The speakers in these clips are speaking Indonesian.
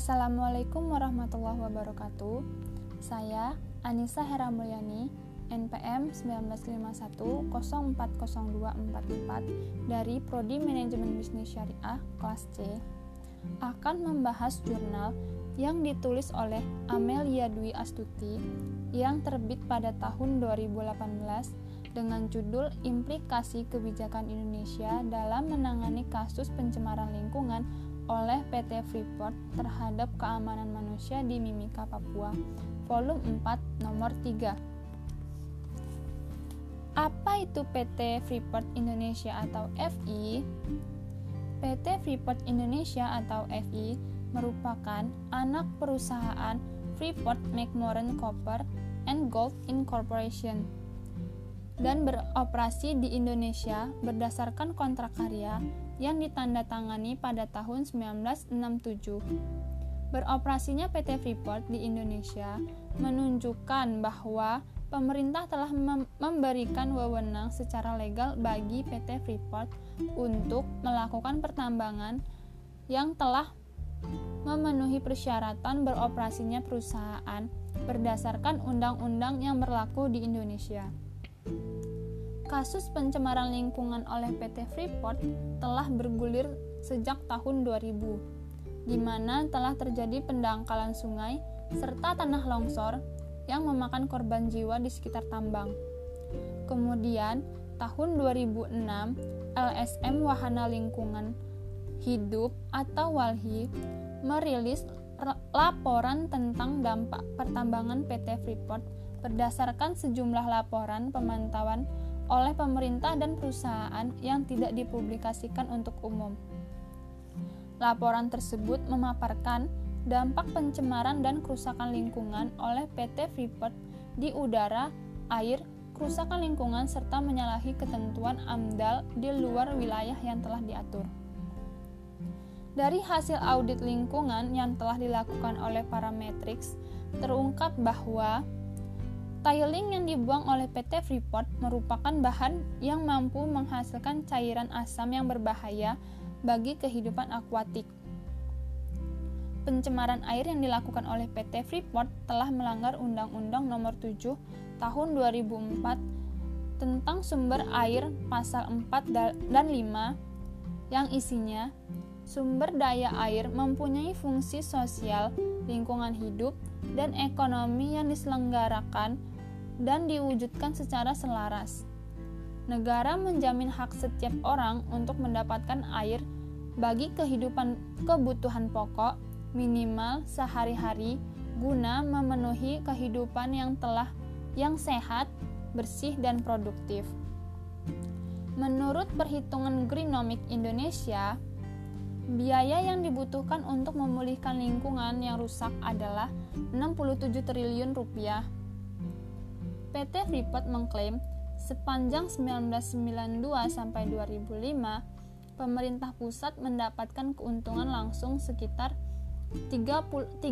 Assalamualaikum warahmatullahi wabarakatuh. Saya Anissa Hera Mulyani, NPM 1951040244 dari Prodi Manajemen Bisnis Syariah kelas C akan membahas jurnal yang ditulis oleh Amelia Dwi Astuti yang terbit pada tahun 2018 dengan judul Implikasi Kebijakan Indonesia dalam Menangani Kasus Pencemaran Lingkungan oleh PT Freeport terhadap keamanan manusia di Mimika, Papua, volume 4 nomor 3. Apa itu PT Freeport Indonesia atau FI? PT Freeport Indonesia atau FI merupakan anak perusahaan Freeport McMoran Copper and Gold Incorporation dan beroperasi di Indonesia berdasarkan kontrak karya yang ditandatangani pada tahun 1967. Beroperasinya PT Freeport di Indonesia menunjukkan bahwa pemerintah telah mem memberikan wewenang secara legal bagi PT Freeport untuk melakukan pertambangan yang telah memenuhi persyaratan beroperasinya perusahaan berdasarkan undang-undang yang berlaku di Indonesia kasus pencemaran lingkungan oleh PT Freeport telah bergulir sejak tahun 2000, di mana telah terjadi pendangkalan sungai serta tanah longsor yang memakan korban jiwa di sekitar tambang. Kemudian, tahun 2006, LSM Wahana Lingkungan Hidup atau WALHI merilis laporan tentang dampak pertambangan PT Freeport berdasarkan sejumlah laporan pemantauan oleh pemerintah dan perusahaan yang tidak dipublikasikan untuk umum. Laporan tersebut memaparkan dampak pencemaran dan kerusakan lingkungan oleh PT Freeport di udara, air, kerusakan lingkungan serta menyalahi ketentuan AMDAL di luar wilayah yang telah diatur. Dari hasil audit lingkungan yang telah dilakukan oleh Parametrics, terungkap bahwa Tiling yang dibuang oleh PT Freeport merupakan bahan yang mampu menghasilkan cairan asam yang berbahaya bagi kehidupan akuatik. Pencemaran air yang dilakukan oleh PT Freeport telah melanggar Undang-Undang Nomor 7 Tahun 2004 tentang sumber air pasal 4 dan 5 yang isinya sumber daya air mempunyai fungsi sosial, lingkungan hidup, dan ekonomi yang diselenggarakan dan diwujudkan secara selaras. Negara menjamin hak setiap orang untuk mendapatkan air bagi kehidupan kebutuhan pokok minimal sehari-hari guna memenuhi kehidupan yang telah yang sehat, bersih dan produktif. Menurut perhitungan Greenomik Indonesia, biaya yang dibutuhkan untuk memulihkan lingkungan yang rusak adalah 67 triliun rupiah PT Freeport mengklaim sepanjang 1992 sampai 2005 pemerintah pusat mendapatkan keuntungan langsung sekitar 3,8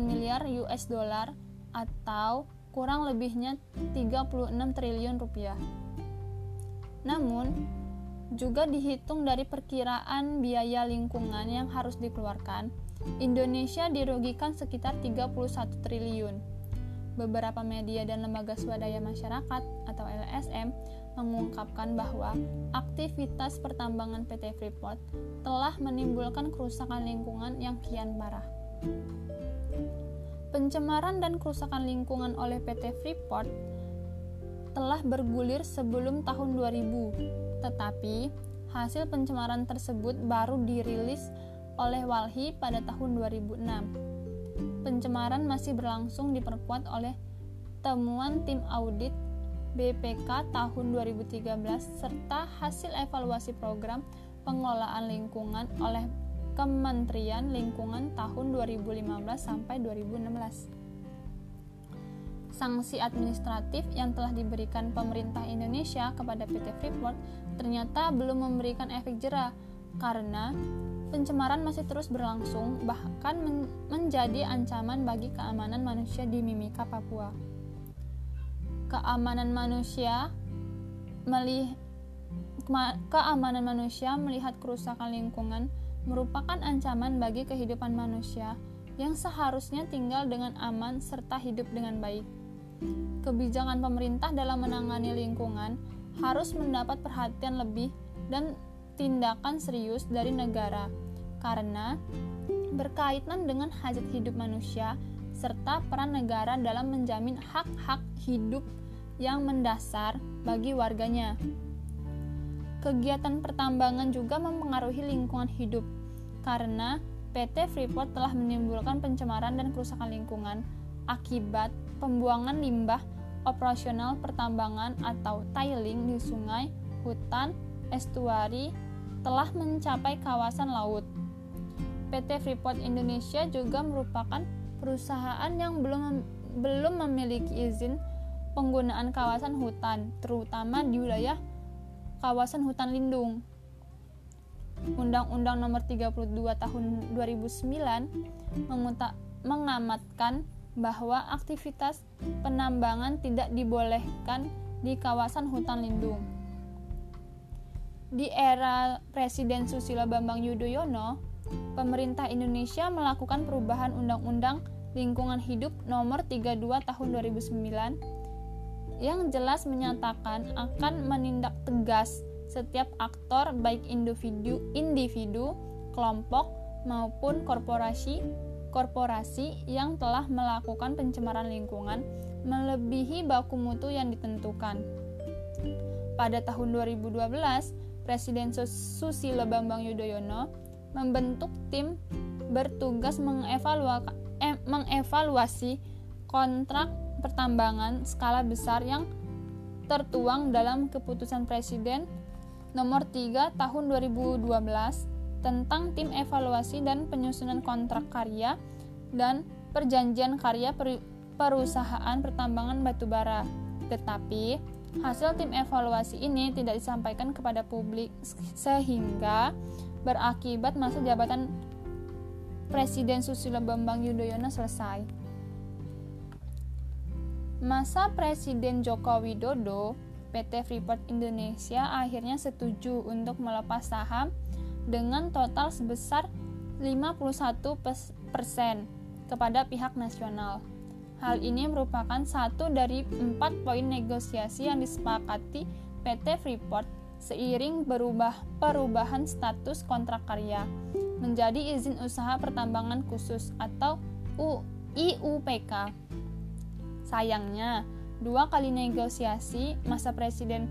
miliar US dollar atau kurang lebihnya 36 triliun rupiah. Namun, juga dihitung dari perkiraan biaya lingkungan yang harus dikeluarkan, Indonesia dirugikan sekitar 31 triliun. Beberapa media dan lembaga swadaya masyarakat atau LSM mengungkapkan bahwa aktivitas pertambangan PT Freeport telah menimbulkan kerusakan lingkungan yang kian parah. Pencemaran dan kerusakan lingkungan oleh PT Freeport telah bergulir sebelum tahun 2000, tetapi hasil pencemaran tersebut baru dirilis oleh Walhi pada tahun 2006 pencemaran masih berlangsung diperkuat oleh temuan tim audit BPK tahun 2013 serta hasil evaluasi program pengelolaan lingkungan oleh Kementerian Lingkungan tahun 2015 sampai 2016. Sanksi administratif yang telah diberikan pemerintah Indonesia kepada PT Freeport ternyata belum memberikan efek jerah karena pencemaran masih terus berlangsung, bahkan men menjadi ancaman bagi keamanan manusia di Mimika, Papua. Keamanan manusia keamanan manusia melihat kerusakan lingkungan merupakan ancaman bagi kehidupan manusia yang seharusnya tinggal dengan aman serta hidup dengan baik. Kebijakan pemerintah dalam menangani lingkungan harus mendapat perhatian lebih dan tindakan serius dari negara karena berkaitan dengan hajat hidup manusia serta peran negara dalam menjamin hak-hak hidup yang mendasar bagi warganya. Kegiatan pertambangan juga mempengaruhi lingkungan hidup karena PT Freeport telah menimbulkan pencemaran dan kerusakan lingkungan akibat pembuangan limbah operasional pertambangan atau tiling di sungai, hutan, estuari telah mencapai kawasan laut. PT Freeport Indonesia juga merupakan perusahaan yang belum belum memiliki izin penggunaan kawasan hutan, terutama di wilayah kawasan hutan lindung. Undang-Undang Nomor 32 Tahun 2009 mengamatkan bahwa aktivitas penambangan tidak dibolehkan di kawasan hutan lindung. Di era Presiden Susilo Bambang Yudhoyono, pemerintah Indonesia melakukan perubahan Undang-Undang Lingkungan Hidup Nomor 32 Tahun 2009 yang jelas menyatakan akan menindak tegas setiap aktor baik individu, individu, kelompok maupun korporasi korporasi yang telah melakukan pencemaran lingkungan melebihi baku mutu yang ditentukan. Pada tahun 2012, Presiden Susilo Bambang Yudhoyono membentuk tim bertugas eh, mengevaluasi kontrak pertambangan skala besar yang tertuang dalam keputusan Presiden nomor 3 tahun 2012 tentang tim evaluasi dan penyusunan kontrak karya dan perjanjian karya perusahaan pertambangan batubara. Tetapi Hasil tim evaluasi ini tidak disampaikan kepada publik sehingga berakibat masa jabatan Presiden Susilo Bambang Yudhoyono selesai. Masa Presiden Joko Widodo, PT Freeport Indonesia akhirnya setuju untuk melepas saham dengan total sebesar 51% kepada pihak nasional. Hal ini merupakan satu dari empat poin negosiasi yang disepakati PT Freeport seiring berubah perubahan status kontrak karya menjadi izin usaha pertambangan khusus atau IUPK. Sayangnya, dua kali negosiasi masa Presiden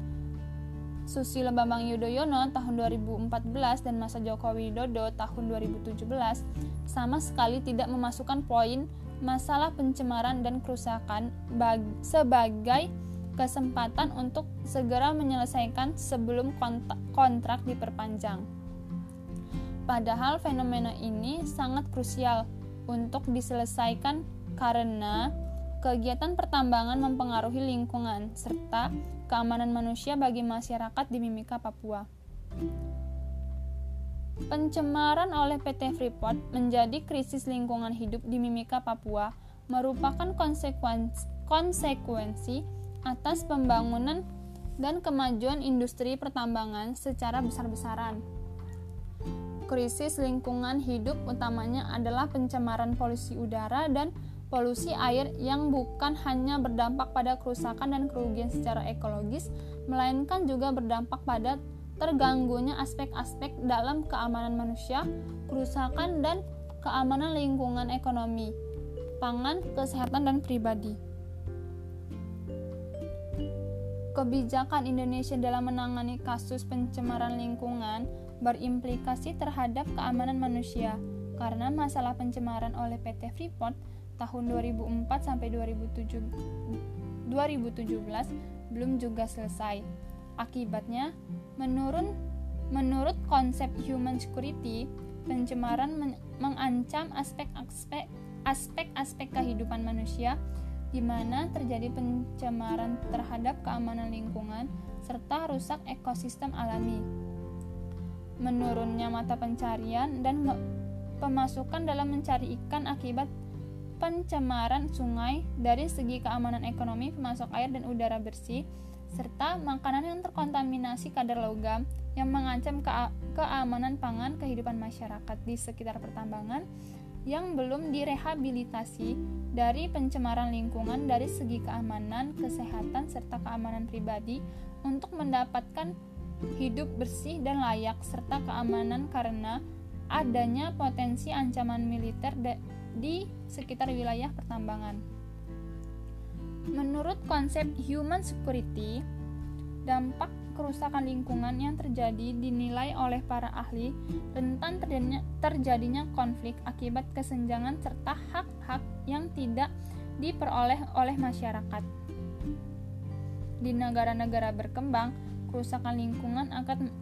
Susilo Bambang Yudhoyono tahun 2014 dan masa Joko Widodo tahun 2017 sama sekali tidak memasukkan poin masalah pencemaran dan kerusakan sebagai kesempatan untuk segera menyelesaikan sebelum kontrak diperpanjang. Padahal fenomena ini sangat krusial untuk diselesaikan karena kegiatan pertambangan mempengaruhi lingkungan serta keamanan manusia bagi masyarakat di Mimika, Papua. Pencemaran oleh PT Freeport menjadi krisis lingkungan hidup di Mimika, Papua merupakan konsekuensi, konsekuensi atas pembangunan dan kemajuan industri pertambangan secara besar-besaran. Krisis lingkungan hidup utamanya adalah pencemaran polusi udara dan polusi air yang bukan hanya berdampak pada kerusakan dan kerugian secara ekologis, melainkan juga berdampak pada terganggunya aspek-aspek dalam keamanan manusia, kerusakan dan keamanan lingkungan ekonomi, pangan, kesehatan dan pribadi. Kebijakan Indonesia dalam menangani kasus pencemaran lingkungan berimplikasi terhadap keamanan manusia karena masalah pencemaran oleh PT Freeport tahun 2004 sampai 2017 belum juga selesai Akibatnya, menurun, menurut konsep human security, pencemaran men mengancam aspek-aspek aspek-aspek kehidupan manusia di mana terjadi pencemaran terhadap keamanan lingkungan serta rusak ekosistem alami. Menurunnya mata pencarian dan pemasukan dalam mencari ikan akibat pencemaran sungai dari segi keamanan ekonomi, pemasok air dan udara bersih serta makanan yang terkontaminasi kadar logam yang mengancam ke keamanan pangan kehidupan masyarakat di sekitar pertambangan yang belum direhabilitasi dari pencemaran lingkungan dari segi keamanan, kesehatan, serta keamanan pribadi untuk mendapatkan hidup bersih dan layak serta keamanan karena adanya potensi ancaman militer di sekitar wilayah pertambangan. Menurut konsep human security, dampak kerusakan lingkungan yang terjadi dinilai oleh para ahli rentan terjadinya, konflik akibat kesenjangan serta hak-hak yang tidak diperoleh oleh masyarakat. Di negara-negara berkembang, kerusakan lingkungan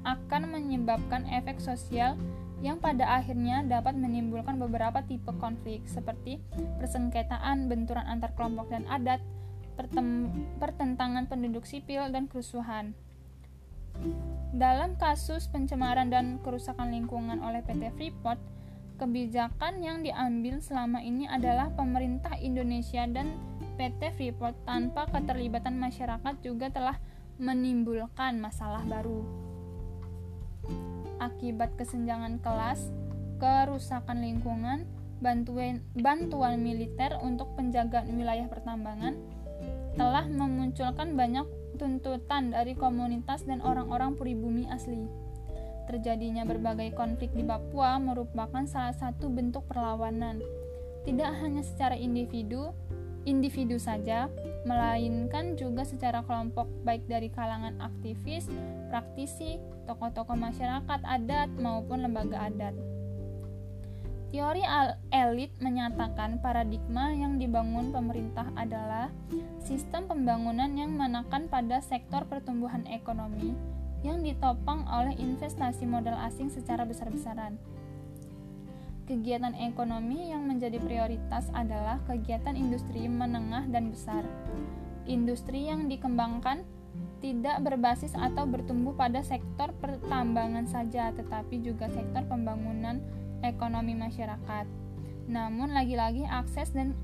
akan menyebabkan efek sosial yang pada akhirnya dapat menimbulkan beberapa tipe konflik seperti persengketaan, benturan antar kelompok dan adat, pertentangan penduduk sipil, dan kerusuhan. Dalam kasus pencemaran dan kerusakan lingkungan oleh PT Freeport, kebijakan yang diambil selama ini adalah pemerintah Indonesia dan PT Freeport tanpa keterlibatan masyarakat juga telah menimbulkan masalah baru. Akibat kesenjangan kelas, kerusakan lingkungan, bantuan, bantuan militer untuk penjagaan wilayah pertambangan telah memunculkan banyak tuntutan dari komunitas dan orang-orang pribumi asli. Terjadinya berbagai konflik di Papua merupakan salah satu bentuk perlawanan, tidak hanya secara individu, individu saja, melainkan juga secara kelompok baik dari kalangan aktivis, praktisi, tokoh-tokoh masyarakat adat maupun lembaga adat. Teori elit menyatakan paradigma yang dibangun pemerintah adalah sistem pembangunan yang menekan pada sektor pertumbuhan ekonomi yang ditopang oleh investasi modal asing secara besar-besaran. Kegiatan ekonomi yang menjadi prioritas adalah kegiatan industri menengah dan besar. Industri yang dikembangkan tidak berbasis atau bertumbuh pada sektor pertambangan saja, tetapi juga sektor pembangunan ekonomi masyarakat. Namun lagi-lagi akses dan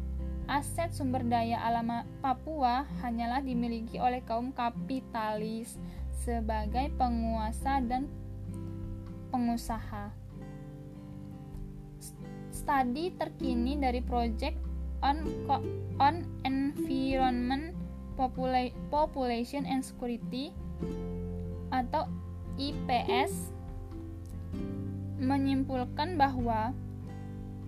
aset sumber daya alam Papua hanyalah dimiliki oleh kaum kapitalis sebagai penguasa dan pengusaha. Studi terkini dari Project on, on Environment Population and Security atau IPS menyimpulkan bahwa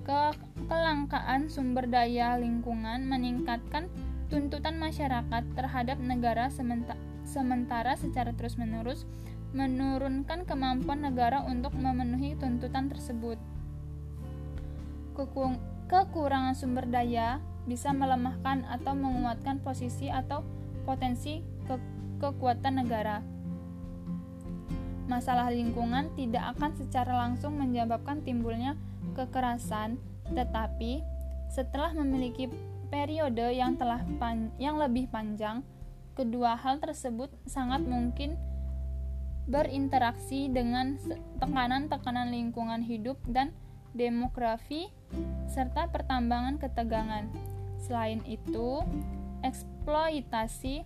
ke kelangkaan sumber daya lingkungan meningkatkan tuntutan masyarakat terhadap negara sementa sementara secara terus-menerus menurunkan kemampuan negara untuk memenuhi tuntutan tersebut. Kekurangan sumber daya bisa melemahkan atau menguatkan posisi atau potensi ke kekuatan negara. Masalah lingkungan tidak akan secara langsung menyebabkan timbulnya kekerasan, tetapi setelah memiliki periode yang telah pan yang lebih panjang, kedua hal tersebut sangat mungkin berinteraksi dengan tekanan-tekanan lingkungan hidup dan demografi serta pertambangan ketegangan. Selain itu, eksploitasi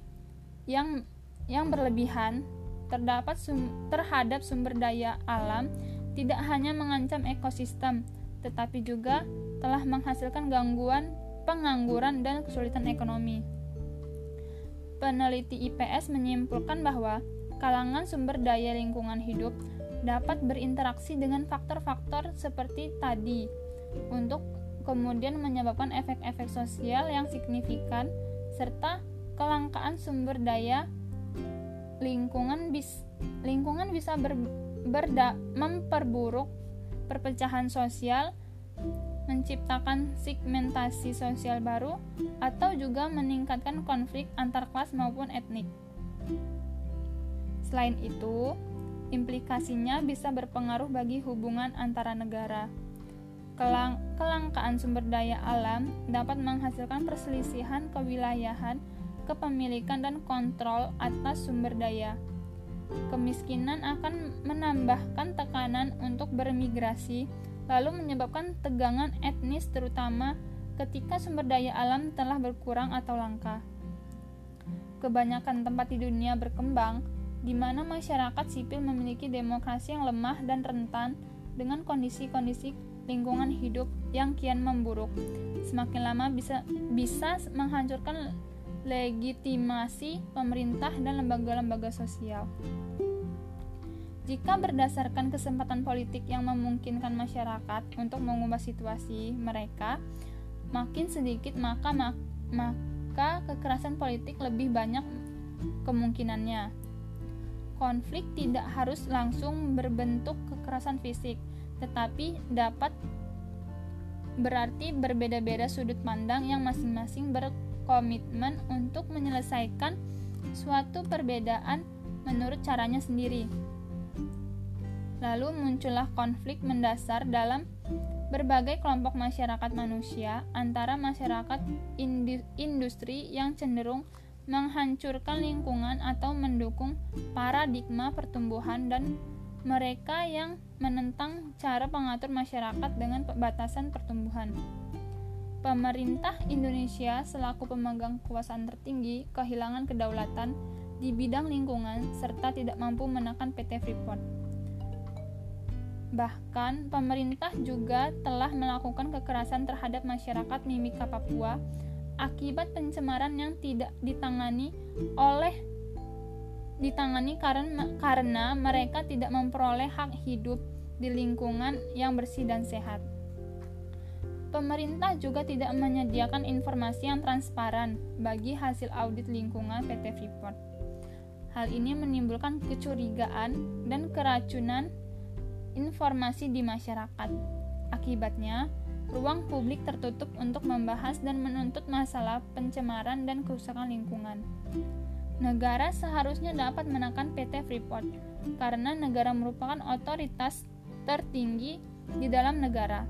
yang yang berlebihan terdapat sum terhadap sumber daya alam tidak hanya mengancam ekosistem, tetapi juga telah menghasilkan gangguan pengangguran dan kesulitan ekonomi. Peneliti IPS menyimpulkan bahwa kalangan sumber daya lingkungan hidup dapat berinteraksi dengan faktor-faktor seperti tadi untuk kemudian menyebabkan efek-efek sosial yang signifikan serta kelangkaan sumber daya lingkungan bis lingkungan bisa ber, berda, memperburuk perpecahan sosial, menciptakan segmentasi sosial baru, atau juga meningkatkan konflik antar kelas maupun etnik. Selain itu, implikasinya bisa berpengaruh bagi hubungan antara negara. Kelang kelangkaan sumber daya alam dapat menghasilkan perselisihan kewilayahan kepemilikan dan kontrol atas sumber daya. Kemiskinan akan menambahkan tekanan untuk bermigrasi, lalu menyebabkan tegangan etnis terutama ketika sumber daya alam telah berkurang atau langka. kebanyakan tempat di dunia berkembang, di mana masyarakat sipil memiliki demokrasi yang lemah dan rentan dengan kondisi-kondisi lingkungan hidup yang kian memburuk. Semakin lama bisa bisa menghancurkan legitimasi pemerintah dan lembaga-lembaga sosial. Jika berdasarkan kesempatan politik yang memungkinkan masyarakat untuk mengubah situasi mereka, makin sedikit maka maka kekerasan politik lebih banyak kemungkinannya. Konflik tidak harus langsung berbentuk kekerasan fisik, tetapi dapat berarti berbeda-beda sudut pandang yang masing-masing berkomitmen untuk menyelesaikan suatu perbedaan menurut caranya sendiri. Lalu muncullah konflik mendasar dalam berbagai kelompok masyarakat manusia antara masyarakat industri yang cenderung menghancurkan lingkungan atau mendukung paradigma pertumbuhan dan mereka yang menentang cara pengatur masyarakat dengan batasan pertumbuhan. Pemerintah Indonesia selaku pemegang kekuasaan tertinggi kehilangan kedaulatan di bidang lingkungan serta tidak mampu menekan PT Freeport. Bahkan, pemerintah juga telah melakukan kekerasan terhadap masyarakat Mimika Papua akibat pencemaran yang tidak ditangani oleh ditangani karena karena mereka tidak memperoleh hak hidup di lingkungan yang bersih dan sehat. Pemerintah juga tidak menyediakan informasi yang transparan bagi hasil audit lingkungan PT Freeport. Hal ini menimbulkan kecurigaan dan keracunan informasi di masyarakat. Akibatnya, ruang publik tertutup untuk membahas dan menuntut masalah pencemaran dan kerusakan lingkungan. Negara seharusnya dapat menekan PT Freeport karena negara merupakan otoritas tertinggi di dalam negara.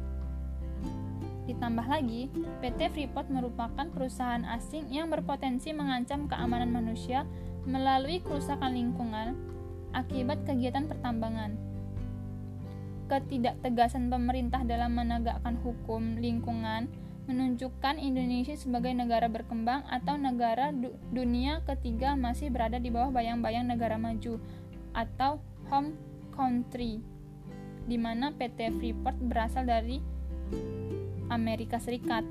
Ditambah lagi, PT Freeport merupakan perusahaan asing yang berpotensi mengancam keamanan manusia melalui kerusakan lingkungan akibat kegiatan pertambangan ketidaktegasan pemerintah dalam menegakkan hukum lingkungan menunjukkan Indonesia sebagai negara berkembang atau negara du dunia ketiga masih berada di bawah bayang-bayang negara maju atau home country di mana PT Freeport berasal dari Amerika Serikat.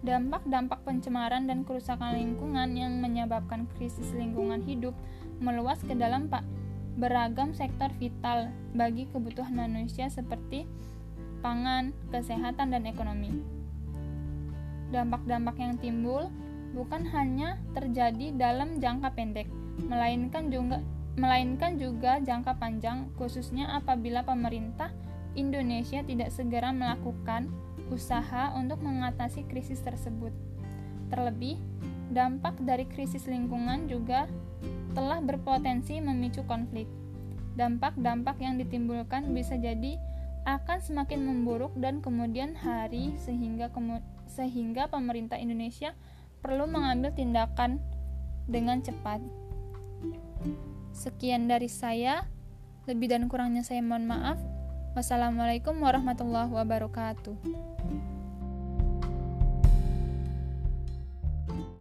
Dampak-dampak pencemaran dan kerusakan lingkungan yang menyebabkan krisis lingkungan hidup meluas ke dalam beragam sektor vital bagi kebutuhan manusia seperti pangan, kesehatan, dan ekonomi. Dampak-dampak yang timbul bukan hanya terjadi dalam jangka pendek, melainkan juga melainkan juga jangka panjang, khususnya apabila pemerintah Indonesia tidak segera melakukan usaha untuk mengatasi krisis tersebut. Terlebih, dampak dari krisis lingkungan juga telah berpotensi memicu konflik. Dampak-dampak yang ditimbulkan bisa jadi akan semakin memburuk dan kemudian hari sehingga kemu sehingga pemerintah Indonesia perlu mengambil tindakan dengan cepat. Sekian dari saya. Lebih dan kurangnya saya mohon maaf. Wassalamualaikum warahmatullahi wabarakatuh.